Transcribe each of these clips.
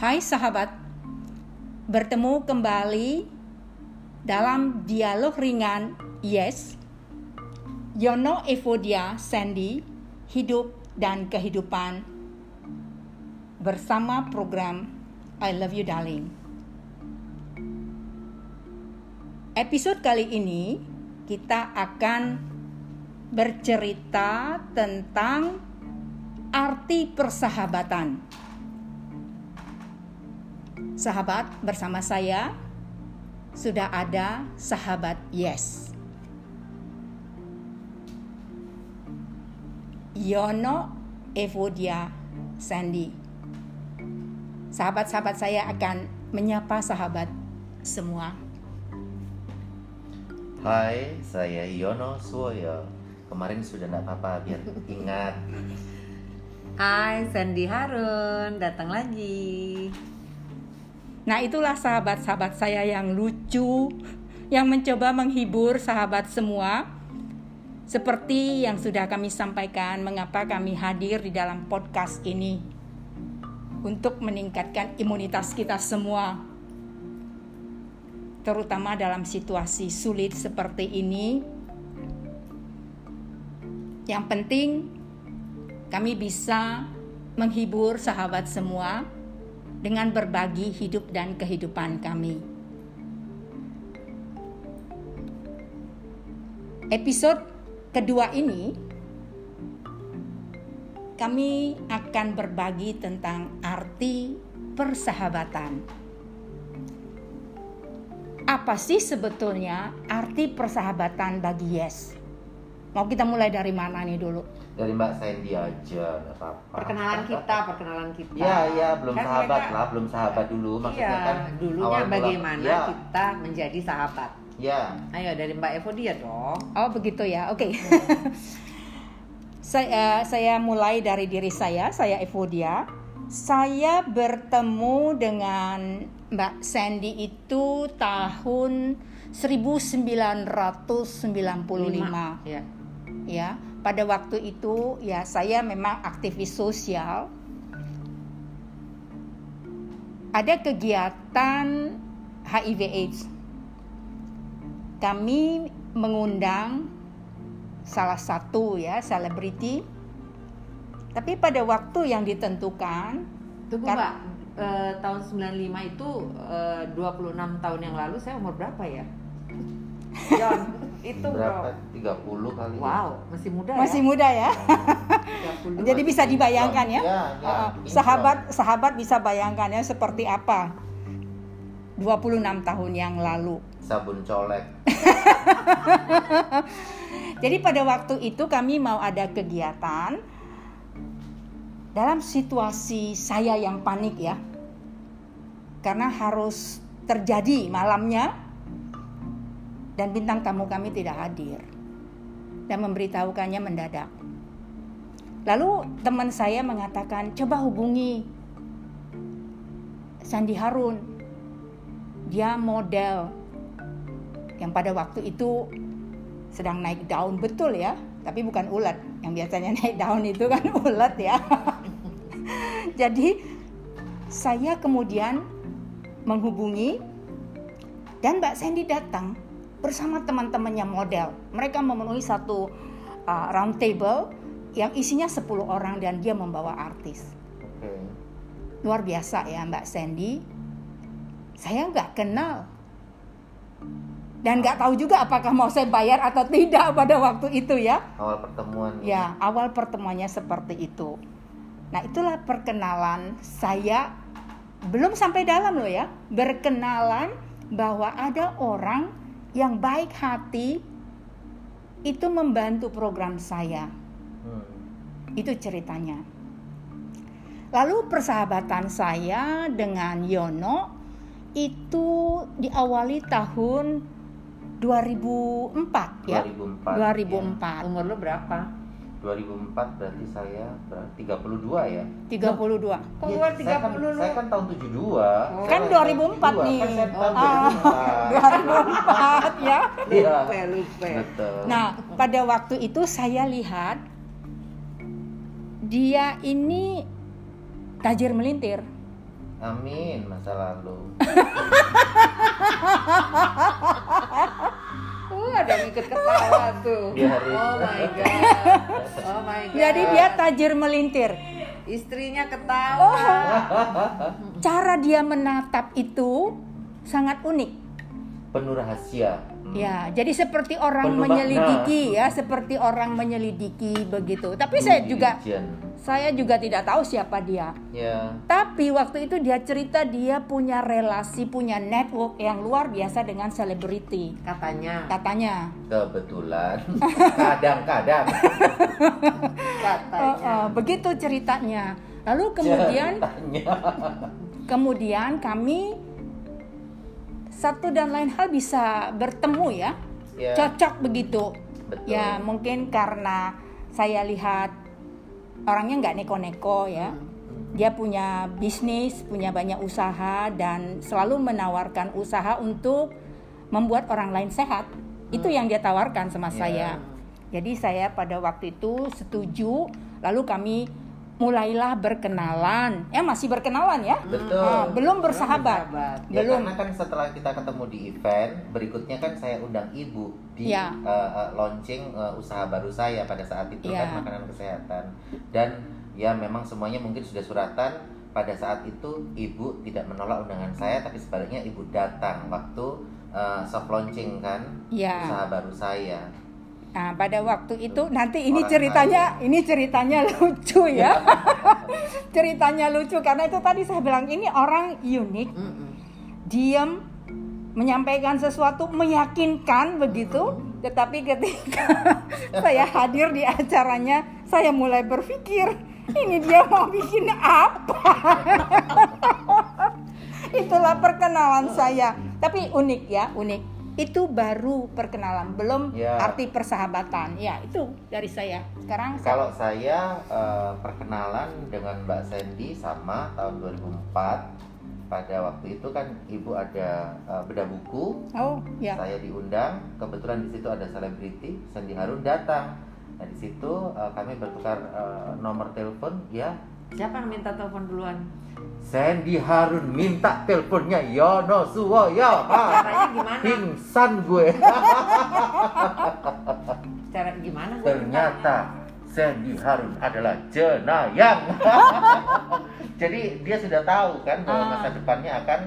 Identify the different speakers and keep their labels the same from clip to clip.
Speaker 1: Hai sahabat, bertemu kembali dalam dialog ringan Yes, Yono Evodia Sandy, Hidup dan Kehidupan bersama program I Love You Darling. Episode kali ini kita akan bercerita tentang arti persahabatan. Sahabat, bersama saya sudah ada sahabat Yes. Yono Evodia Sandy. Sahabat-sahabat saya akan menyapa sahabat semua.
Speaker 2: Hai, saya Yono Suwoyo. Kemarin sudah tidak apa-apa, biar ingat.
Speaker 3: Hai, Sandy Harun, datang lagi.
Speaker 1: Nah, itulah sahabat-sahabat saya yang lucu, yang mencoba menghibur sahabat semua. Seperti yang sudah kami sampaikan, mengapa kami hadir di dalam podcast ini untuk meningkatkan imunitas kita semua, terutama dalam situasi sulit seperti ini. Yang penting, kami bisa menghibur sahabat semua dengan berbagi hidup dan kehidupan kami. Episode kedua ini kami akan berbagi tentang arti persahabatan. Apa sih sebetulnya arti persahabatan bagi Yes? Mau kita mulai dari mana nih dulu?
Speaker 2: Dari Mbak Sandy aja, nggak apa-apa.
Speaker 3: Perkenalan kita, perkenalan kita.
Speaker 2: Ya, ya, belum
Speaker 3: Kan
Speaker 2: sahabat
Speaker 3: mereka-
Speaker 2: lah, belum sahabat dulu. Maksudnya
Speaker 3: Iya,
Speaker 2: kan
Speaker 3: dulunya
Speaker 2: awal
Speaker 3: bagaimana
Speaker 2: Ya,
Speaker 3: kita menjadi sahabat.
Speaker 2: ya.
Speaker 3: Ayo dari Mbak Evodia dong.
Speaker 1: Oh begitu ya, oke. saya saya mulai dari diri saya, saya Evodia. Saya bertemu dengan Mbak Sandy itu tahun 1995
Speaker 3: Ya.
Speaker 1: Ya. Pada waktu itu ya saya memang aktivis sosial. Ada kegiatan HIV AIDS. Kami mengundang salah satu ya selebriti. Tapi pada waktu yang ditentukan
Speaker 3: Tunggu
Speaker 1: Kan-
Speaker 3: Mbak, Eh, tahun 95 itu eh, 26 tahun yang lalu saya umur berapa ya? John, itu
Speaker 2: Berapa?
Speaker 3: bro.
Speaker 2: 30 kali?
Speaker 3: Wow, masih muda
Speaker 1: masih
Speaker 3: ya?
Speaker 1: muda ya.
Speaker 3: 30.
Speaker 1: Jadi bisa dibayangkan ya.
Speaker 2: Ya, ya,
Speaker 1: Uh, sahabat sahabat bisa bayangkan ya seperti apa 26 tahun yang lalu.
Speaker 2: Sabun colek.
Speaker 1: Jadi pada waktu itu kami mau ada kegiatan dalam situasi saya yang panik ya. Karena harus terjadi malamnya dan bintang tamu kami tidak hadir. Dan memberitahukannya mendadak. Lalu teman saya mengatakan, "Coba hubungi Sandi Harun. Dia model yang pada waktu itu sedang naik daun betul ya, tapi bukan ulat. Yang biasanya naik daun itu kan ulat ya. Jadi saya kemudian menghubungi dan Mbak Sandy datang bersama teman-temannya model. Mereka memenuhi satu uh, round table yang isinya 10 orang dan dia membawa artis.
Speaker 2: Oke.
Speaker 1: Luar biasa ya Mbak Sandy. Saya nggak kenal dan nggak tahu juga apakah mau saya bayar atau tidak pada waktu itu ya.
Speaker 2: Awal pertemuan.
Speaker 1: Ya, awal pertemuannya seperti itu. Nah, itulah perkenalan saya belum sampai dalam loh ya. Berkenalan bahwa ada orang yang baik hati itu membantu program saya.
Speaker 2: Hmm.
Speaker 1: Itu ceritanya. Lalu persahabatan saya dengan Yono itu diawali tahun 2004 ya.
Speaker 2: 2004.
Speaker 1: 2004.
Speaker 3: Umur lu berapa?
Speaker 2: 2004 berarti saya berarti 32 ya.
Speaker 1: 32.
Speaker 3: Kok
Speaker 2: Iya,
Speaker 3: keluar
Speaker 2: saya kan,
Speaker 3: 30 lu?
Speaker 2: saya kan tahun 72.
Speaker 3: Oh.
Speaker 1: Kan
Speaker 2: Saya
Speaker 1: 2004
Speaker 2: 72,
Speaker 1: nih.
Speaker 2: Kan saya tahun
Speaker 1: Ah. 2004
Speaker 2: 2004.
Speaker 1: ya.
Speaker 2: Iya.
Speaker 3: Lupa, lupa.
Speaker 2: Betul.
Speaker 1: Nah, pada waktu itu saya lihat dia ini tajir melintir.
Speaker 2: Amin masa lalu.
Speaker 3: Uh, ada yang ikut ketawa tuh.
Speaker 2: Dia harus-
Speaker 3: Oh my god. Oh my god.
Speaker 1: Jadi dia tajir melintir.
Speaker 3: istrinya ketawa.
Speaker 1: Cara dia menatap itu sangat unik.
Speaker 2: Penuh rahasia. Hmm.
Speaker 1: Ya, jadi seperti orang
Speaker 2: Penuh
Speaker 1: menyelidiki ya, seperti orang menyelidiki begitu. Tapi saya
Speaker 2: Due
Speaker 1: juga saya juga tidak tahu siapa dia.
Speaker 2: Ya.
Speaker 1: Tapi waktu itu dia cerita dia punya relasi, punya network yang luar biasa dengan selebriti.
Speaker 3: Katanya.
Speaker 1: Katanya.
Speaker 2: Kebetulan. Kadang-kadang.
Speaker 1: Oh,
Speaker 3: Katanya.
Speaker 1: oh, begitu ceritanya. Lalu kemudian
Speaker 2: Ceritanya.
Speaker 1: kemudian kami satu dan lain hal bisa bertemu ya.
Speaker 2: Ya.
Speaker 1: Cocok begitu.
Speaker 2: Betul.
Speaker 1: Ya, mungkin karena saya lihat orangnya nggak neko-neko ya. Dia punya bisnis, punya banyak usaha dan selalu menawarkan usaha untuk membuat orang lain sehat. Itu yang dia tawarkan sama
Speaker 2: Ya.
Speaker 1: saya. Jadi saya pada waktu itu setuju, lalu kami mulailah berkenalan. Ya masih berkenalan ya.
Speaker 2: Betul.
Speaker 1: Ah, belum bersahabat.
Speaker 3: bersahabat.
Speaker 2: Ya
Speaker 1: Belum.
Speaker 2: karena kan setelah kita ketemu di event, berikutnya kan saya undang ibu di
Speaker 1: Ya.
Speaker 2: uh, uh, launching uh, usaha baru saya pada saat itu
Speaker 1: Ya.
Speaker 2: kan makanan kesehatan. Dan ya memang semuanya mungkin sudah suratan. Pada saat itu ibu tidak menolak undangan saya, tapi sebaliknya ibu datang waktu uh, soft launching kan
Speaker 1: Ya.
Speaker 2: usaha baru saya.
Speaker 1: Nah, pada waktu itu nanti ini
Speaker 2: Orang
Speaker 1: ceritanya ini ceritanya lucu ya. ceritanya lucu karena itu tadi saya bilang ini orang unik,
Speaker 3: Mm-mm.
Speaker 1: diam, menyampaikan sesuatu meyakinkan begitu, tetapi ketika saya hadir di acaranya, saya mulai berpikir ini dia mau bikin apa? Itulah perkenalan saya. Tapi unik ya, unik. Itu baru perkenalan, belum
Speaker 2: Ya.
Speaker 1: arti persahabatan. Ya, itu dari saya. Sekarang
Speaker 2: Kalau saya eh, perkenalan dengan Mbak Sandy sama tahun 2004 pada waktu itu kan ibu ada eh, bedah buku,
Speaker 1: Oh, ya.
Speaker 2: saya diundang, kebetulan di situ ada selebriti, Sandy Harun datang. Nah di situ eh, kami bertukar eh, nomor telepon, ya
Speaker 3: Siapa yang minta telepon duluan?
Speaker 2: Sandy Harun minta teleponnya Yono Suwoyo. Ah,
Speaker 3: Caranya gimana?
Speaker 2: Pingsan gue.
Speaker 3: Cara gimana? gua
Speaker 2: Ternyata Sandy Harun adalah jenayang. Jadi dia sudah tahu kan bahwa
Speaker 1: Ah.
Speaker 2: masa depannya akan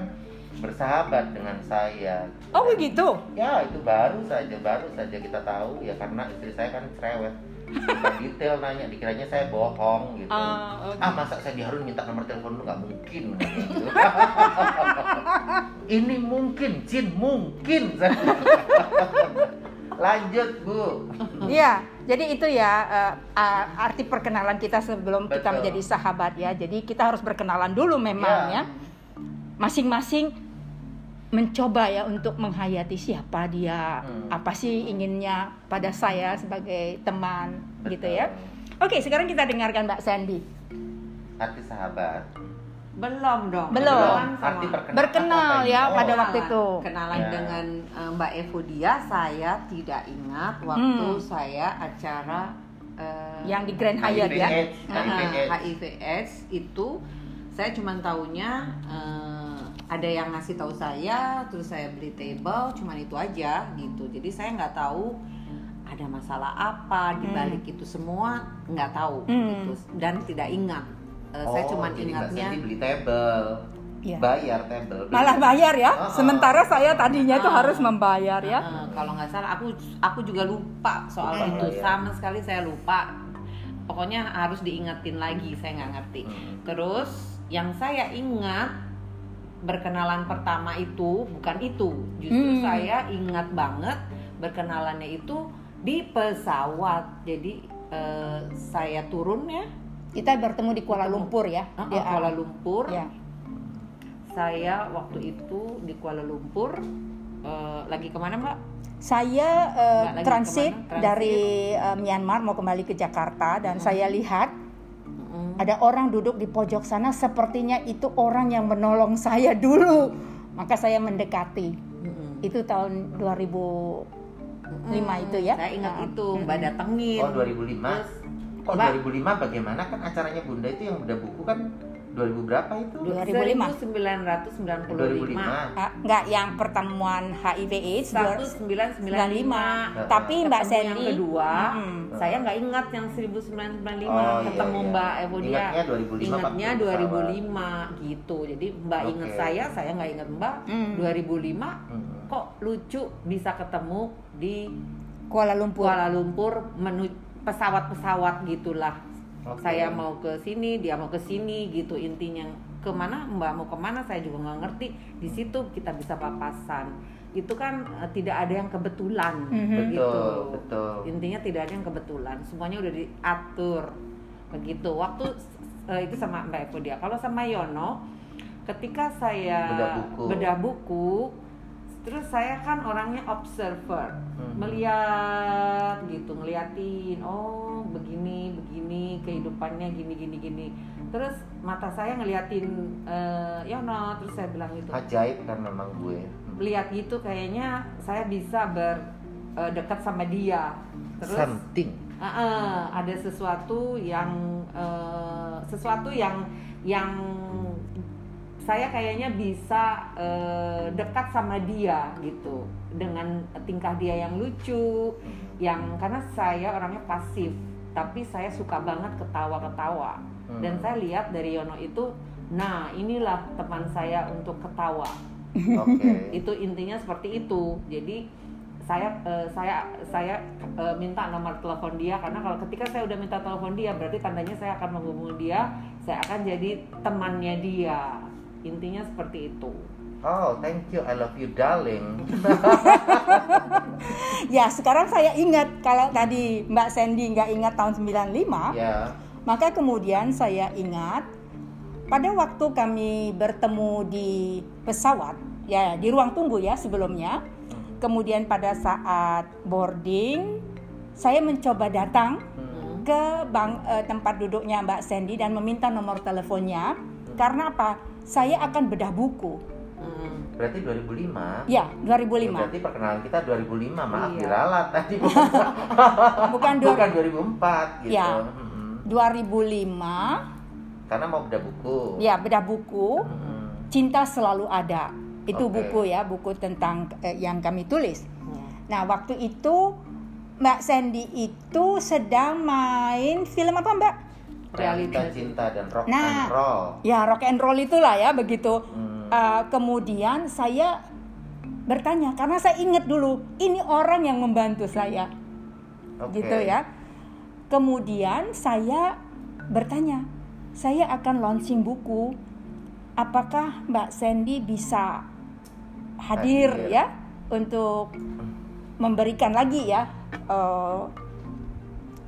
Speaker 2: bersahabat dengan saya.
Speaker 1: Oh, begitu.
Speaker 2: Ya itu baru saja, baru saja kita tahu ya karena istri saya kan cerewet. Bukan detail nanya, dikiranya saya bohong gitu.
Speaker 1: Ah, oh,
Speaker 2: ah masa Sandy Harun minta nomor telepon lu nggak mungkin gitu. Ini mungkin, Jin mungkin. Lanjut bu.
Speaker 1: Iya, jadi itu ya a- arti perkenalan kita sebelum kita
Speaker 2: Betul.
Speaker 1: menjadi sahabat ya. Jadi kita harus berkenalan dulu memang
Speaker 2: Ya.
Speaker 1: ya. Masing-masing mencoba ya untuk menghayati siapa dia,
Speaker 2: Hmm.
Speaker 1: apa sih inginnya pada saya sebagai teman gitu ya.
Speaker 2: Betul.
Speaker 1: Oke, sekarang kita dengarkan Mbak Sandy.
Speaker 2: Arti sahabat.
Speaker 3: Belum dong.
Speaker 1: Belum.
Speaker 3: Sama-
Speaker 2: Arti.
Speaker 1: Berkenal
Speaker 2: ini?
Speaker 1: ya
Speaker 2: Oh,
Speaker 1: pada waktu itu.
Speaker 3: Kenalan
Speaker 2: Ya.
Speaker 3: dengan eh, Mbak Evodia saya tidak ingat waktu
Speaker 1: Hmm.
Speaker 3: saya acara eh,
Speaker 1: Yang di Grand Hyatt ya.
Speaker 2: HIV/AIDS,
Speaker 3: Ah,
Speaker 2: HIV/AIDS.
Speaker 3: HIV/AIDS itu saya cuma taunya eh, ada yang ngasih tahu saya, terus saya beli table, cuman itu aja gitu. Jadi saya nggak tahu ada masalah apa di balik itu semua nggak tahu
Speaker 1: Hmm.
Speaker 3: gitu dan tidak ingat. Eh, saya
Speaker 2: Oh,
Speaker 3: cuma
Speaker 2: jadi Mbak
Speaker 3: ingatnya
Speaker 2: beli table.
Speaker 1: Iya.
Speaker 2: Bayar table.
Speaker 1: Malah bayar ya.
Speaker 2: Ah, ah.
Speaker 1: Sementara saya tadinya tuh
Speaker 3: Ah.
Speaker 1: harus membayar ya.
Speaker 3: Eh, kalau nggak salah aku aku juga lupa soal
Speaker 2: Oh,
Speaker 3: itu
Speaker 2: iya.
Speaker 3: sama sekali saya lupa. Pokoknya harus diingetin lagi, saya nggak ngerti.
Speaker 2: Hmm.
Speaker 3: Terus yang saya ingat berkenalan pertama itu bukan itu, justru
Speaker 1: Hmm.
Speaker 3: saya ingat banget berkenalannya itu di pesawat. Jadi eh, saya turun ya,
Speaker 1: Kita bertemu di Kuala Lumpur ya.
Speaker 3: eh,
Speaker 1: Di-
Speaker 3: Kuala Lumpur.
Speaker 1: Ya.
Speaker 3: Saya waktu itu di Kuala Lumpur eh, lagi ke mana mbak?
Speaker 1: Saya eh,
Speaker 3: lagi
Speaker 1: transit?
Speaker 3: Transit.
Speaker 1: dari eh, Myanmar mau kembali ke Jakarta dan saya lihat
Speaker 3: Mm-mm.
Speaker 1: ada orang duduk di pojok sana sepertinya itu orang yang menolong saya dulu. Maka saya mendekati.
Speaker 3: Mm-mm.
Speaker 1: Itu tahun 2005 itu ya.
Speaker 3: Saya ingat
Speaker 1: Ah,
Speaker 3: itu. Mbak datengin.
Speaker 2: Oh 2005.
Speaker 3: Terus,
Speaker 2: Kok
Speaker 3: Mbak.
Speaker 2: 2005 bagaimana kan acaranya Bunda itu yang Bunda buku kan 2000 berapa itu?
Speaker 1: 2005.
Speaker 3: 1995
Speaker 1: Ah, enggak yang pertemuan HIV AIDS dua-
Speaker 3: 1995
Speaker 1: Tapi Mbak
Speaker 3: Ketemu yang
Speaker 1: Sandy
Speaker 3: kedua
Speaker 1: Mm-mm.
Speaker 3: saya nggak ingat yang 1995
Speaker 2: Oh, iya,
Speaker 3: ketemu
Speaker 2: iya.
Speaker 3: Mbak Evodia
Speaker 2: Ingatnya 2005
Speaker 3: ingatnya
Speaker 2: waktu
Speaker 3: 2005 gitu jadi Mbak
Speaker 2: Oke.
Speaker 3: ingat saya saya nggak ingat Mbak
Speaker 1: Mm.
Speaker 3: 2005
Speaker 2: Hmm.
Speaker 3: kok lucu bisa ketemu di
Speaker 1: Kuala Lumpur.
Speaker 3: Kuala Lumpur menu pesawat-pesawat gitulah
Speaker 2: Oke.
Speaker 3: saya mau ke sini dia mau ke sini gitu intinya ke mana mbak mau ke mana saya juga nggak ngerti di situ kita bisa papasan itu kan eh, tidak ada yang kebetulan
Speaker 1: Mhm.
Speaker 3: begitu
Speaker 2: Betul, betul.
Speaker 3: intinya tidak ada yang kebetulan semuanya udah diatur begitu waktu eh, itu sama mbak Eko dia kalau sama Yono ketika saya
Speaker 2: Bedah buku.
Speaker 3: bedah buku terus saya kan orangnya observer
Speaker 2: Mhm.
Speaker 3: melihat gitu ngeliatin oh begini begini kehidupannya gini gini gini terus mata saya ngeliatin eh, Yono terus saya bilang gitu
Speaker 2: Ajaib kan memang gue. Hmm.
Speaker 3: lihat gitu kayaknya saya bisa berdekat sama dia terus
Speaker 2: Something.
Speaker 3: eh, eh, ada sesuatu yang eh, sesuatu yang yang saya kayaknya bisa eh, dekat sama dia gitu. Dengan tingkah dia yang lucu yang karena saya orangnya pasif tapi saya suka banget ketawa-ketawa.
Speaker 2: Hmm.
Speaker 3: dan saya lihat dari Yono itu nah inilah teman saya untuk ketawa.
Speaker 2: Oke.
Speaker 3: itu intinya seperti itu. Jadi saya eh, saya saya eh, minta nomor telepon dia karena kalau ketika saya udah minta telepon dia berarti tandanya saya akan menghubungi dia saya akan jadi temannya dia intinya seperti itu
Speaker 2: Oh, thank you. I love you, darling.
Speaker 1: Ya, sekarang saya ingat kalau tadi Mbak Sandy nggak ingat tahun 95,
Speaker 2: ya.
Speaker 1: maka kemudian saya ingat pada waktu kami bertemu di pesawat, ya di ruang tunggu ya sebelumnya. Kemudian pada saat boarding, saya mencoba datang
Speaker 2: Hmm.
Speaker 1: ke bang, eh, tempat duduknya Mbak Sandy dan meminta nomor teleponnya. Karena apa? Saya akan bedah buku.
Speaker 3: Hmm.
Speaker 2: Berarti 2005.
Speaker 1: Ya, 2005.
Speaker 2: Berarti perkenalan kita 2005. Maaf
Speaker 3: Iya.
Speaker 2: diralat tadi.
Speaker 1: Bukan dua-
Speaker 2: Bukan 2004 gitu.
Speaker 1: Ya.
Speaker 2: Mm-mm.
Speaker 1: 2005
Speaker 2: Karena mau bedah buku.
Speaker 1: ya bedah buku
Speaker 2: Mm-mm.
Speaker 1: cinta selalu ada itu
Speaker 2: Oke.
Speaker 1: buku ya buku tentang eh, yang kami tulis
Speaker 3: Hmm.
Speaker 1: nah waktu itu Mbak Sandy itu sedang main film apa Mbak
Speaker 2: Realita cinta dan rock
Speaker 1: Nah.
Speaker 2: and roll.
Speaker 1: ya rock and roll itulah ya begitu
Speaker 2: Hmm.
Speaker 1: Eh, kemudian saya bertanya karena saya ingat dulu ini orang yang membantu saya
Speaker 2: Oke.
Speaker 1: gitu ya kemudian saya bertanya saya akan launching buku apakah Mbak Sandy bisa hadir,
Speaker 2: Hadir.
Speaker 1: ya untuk memberikan lagi ya eh,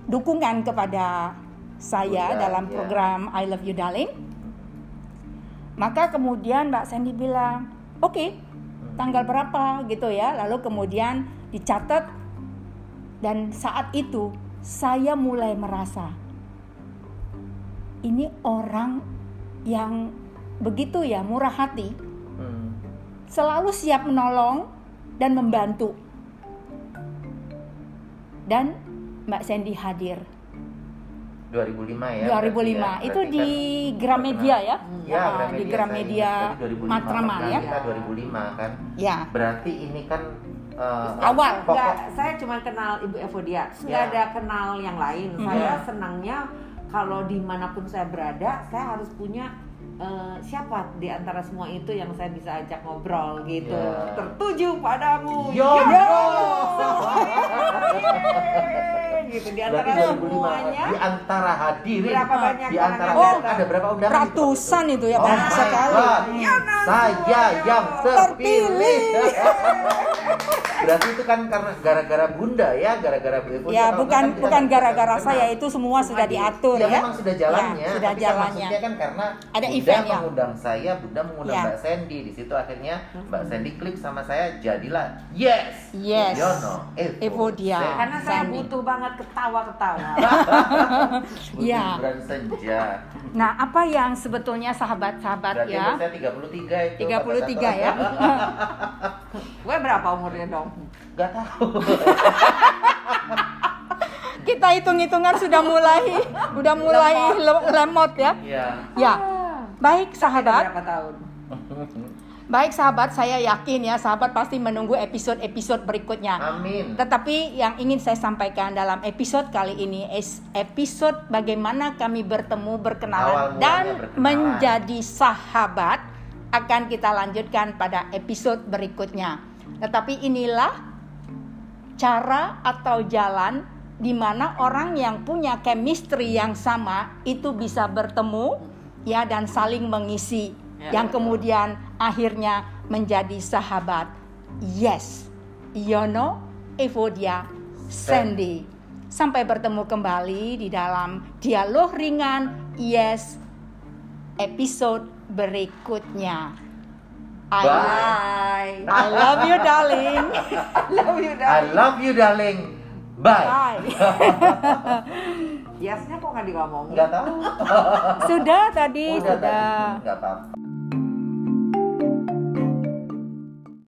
Speaker 1: dukungan kepada saya
Speaker 2: Bunda,
Speaker 1: dalam
Speaker 2: ya.
Speaker 1: program I Love You Darling maka kemudian Mbak Sandy bilang oke tanggal berapa gitu ya lalu kemudian dicatat dan saat itu saya mulai merasa ini orang yang begitu ya murah hati,
Speaker 2: Hmm.
Speaker 1: selalu siap menolong dan membantu. Dan Mbak Sandy hadir
Speaker 2: 2005 ya.
Speaker 1: 2005
Speaker 2: berarti ya.
Speaker 1: itu
Speaker 2: Berarti
Speaker 1: di
Speaker 2: kan
Speaker 1: Gramedia ya,
Speaker 2: Ya,
Speaker 1: Ah,
Speaker 2: Gramedia
Speaker 1: di Gramedia
Speaker 2: ingat. Tadi 2005
Speaker 1: Matraman ya,
Speaker 2: Kita 2005 kan.
Speaker 1: ya
Speaker 2: Berarti ini kan eh,
Speaker 1: Awal.
Speaker 2: Pokok
Speaker 3: Nggak, saya cuma kenal Ibu Evodia, nggak
Speaker 2: Ya.
Speaker 3: ada kenal yang lain.
Speaker 1: Hmm.
Speaker 3: Saya
Speaker 2: Ya.
Speaker 3: senangnya kalau di mana pun saya berada, saya harus punya eh, siapa di antara semua itu yang saya bisa ajak ngobrol gitu.
Speaker 2: Ya.
Speaker 3: Tertuju padamu.
Speaker 2: Yo,
Speaker 3: Yo!
Speaker 2: yo.
Speaker 3: Gitu di antara
Speaker 2: Berarti 2005
Speaker 3: semuanya.
Speaker 2: di antara hadirin
Speaker 3: Berapa banyak
Speaker 2: di antara oh,
Speaker 3: datang?
Speaker 2: ada berapa undangan
Speaker 1: ratusan itu ya
Speaker 2: Oh
Speaker 1: banyak sekali.
Speaker 3: Ya,
Speaker 2: Saya yang terpilih. Berarti itu kan karena gara-gara Bunda ya, gara-gara Bu.
Speaker 1: Ya bukan
Speaker 2: kan
Speaker 1: bukan
Speaker 2: nggak
Speaker 1: gara-gara saya itu semua sudah diatur
Speaker 2: Ya,
Speaker 1: ya.
Speaker 2: memang sudah jalannya.
Speaker 1: Ya, sudah
Speaker 2: tapi kan
Speaker 1: jalannya.
Speaker 2: maksudnya kan karena
Speaker 1: Ada
Speaker 2: Bunda
Speaker 1: event ya.
Speaker 2: mengundang saya, Bunda mengundang
Speaker 1: Ya.
Speaker 2: Mbak Sandy. Di situ akhirnya Mbak Sandy klik sama saya, jadilah yes.
Speaker 1: Yes.
Speaker 2: Yono, Evo,
Speaker 1: Evo dia.
Speaker 2: Sandy.
Speaker 3: Karena saya
Speaker 1: Sandy.
Speaker 3: butuh banget ketawa-ketawa.
Speaker 1: Ya.
Speaker 2: senja.
Speaker 1: Nah, apa yang sebetulnya sahabat-sahabat
Speaker 2: Berarti
Speaker 1: ya?
Speaker 2: saya 33 itu.
Speaker 1: 33 ya.
Speaker 3: Gue berapa umurnya dong?
Speaker 2: Gak tahu.
Speaker 1: Kita hitung-hitungan sudah mulai udah mulai le- lemot ya.
Speaker 2: Iya.
Speaker 1: Ya. Baik
Speaker 3: Beda
Speaker 1: sahabat,
Speaker 3: berapa tahun?
Speaker 1: baik sahabat, saya yakin ya sahabat pasti menunggu episode-episode berikutnya.
Speaker 2: Amin.
Speaker 1: Tetapi yang ingin saya sampaikan dalam episode kali ini is episode bagaimana kami bertemu,
Speaker 2: Awal
Speaker 1: berkenalan dan
Speaker 2: berkenalan.
Speaker 1: menjadi sahabat akan kita lanjutkan pada episode berikutnya. Tetapi inilah cara atau jalan di mana orang yang punya chemistry yang sama itu bisa bertemu ya dan saling mengisi
Speaker 3: Ya,
Speaker 1: yang kemudian akhirnya menjadi sahabat. Yes. Yono, Evodia, Sandy. Sampai bertemu kembali di dalam dialog ringan Yes episode berikutnya. I,
Speaker 3: Bye.
Speaker 1: I love you darling.
Speaker 3: Love you,
Speaker 2: I
Speaker 3: darling.
Speaker 2: love you darling. Bye.
Speaker 1: Bye.
Speaker 3: Yesnya kok nggak ngomongin?
Speaker 2: Enggak tahu.
Speaker 1: Sudah tadi,
Speaker 2: Udah
Speaker 1: sudah.
Speaker 2: tadi. Enggak apa-apa.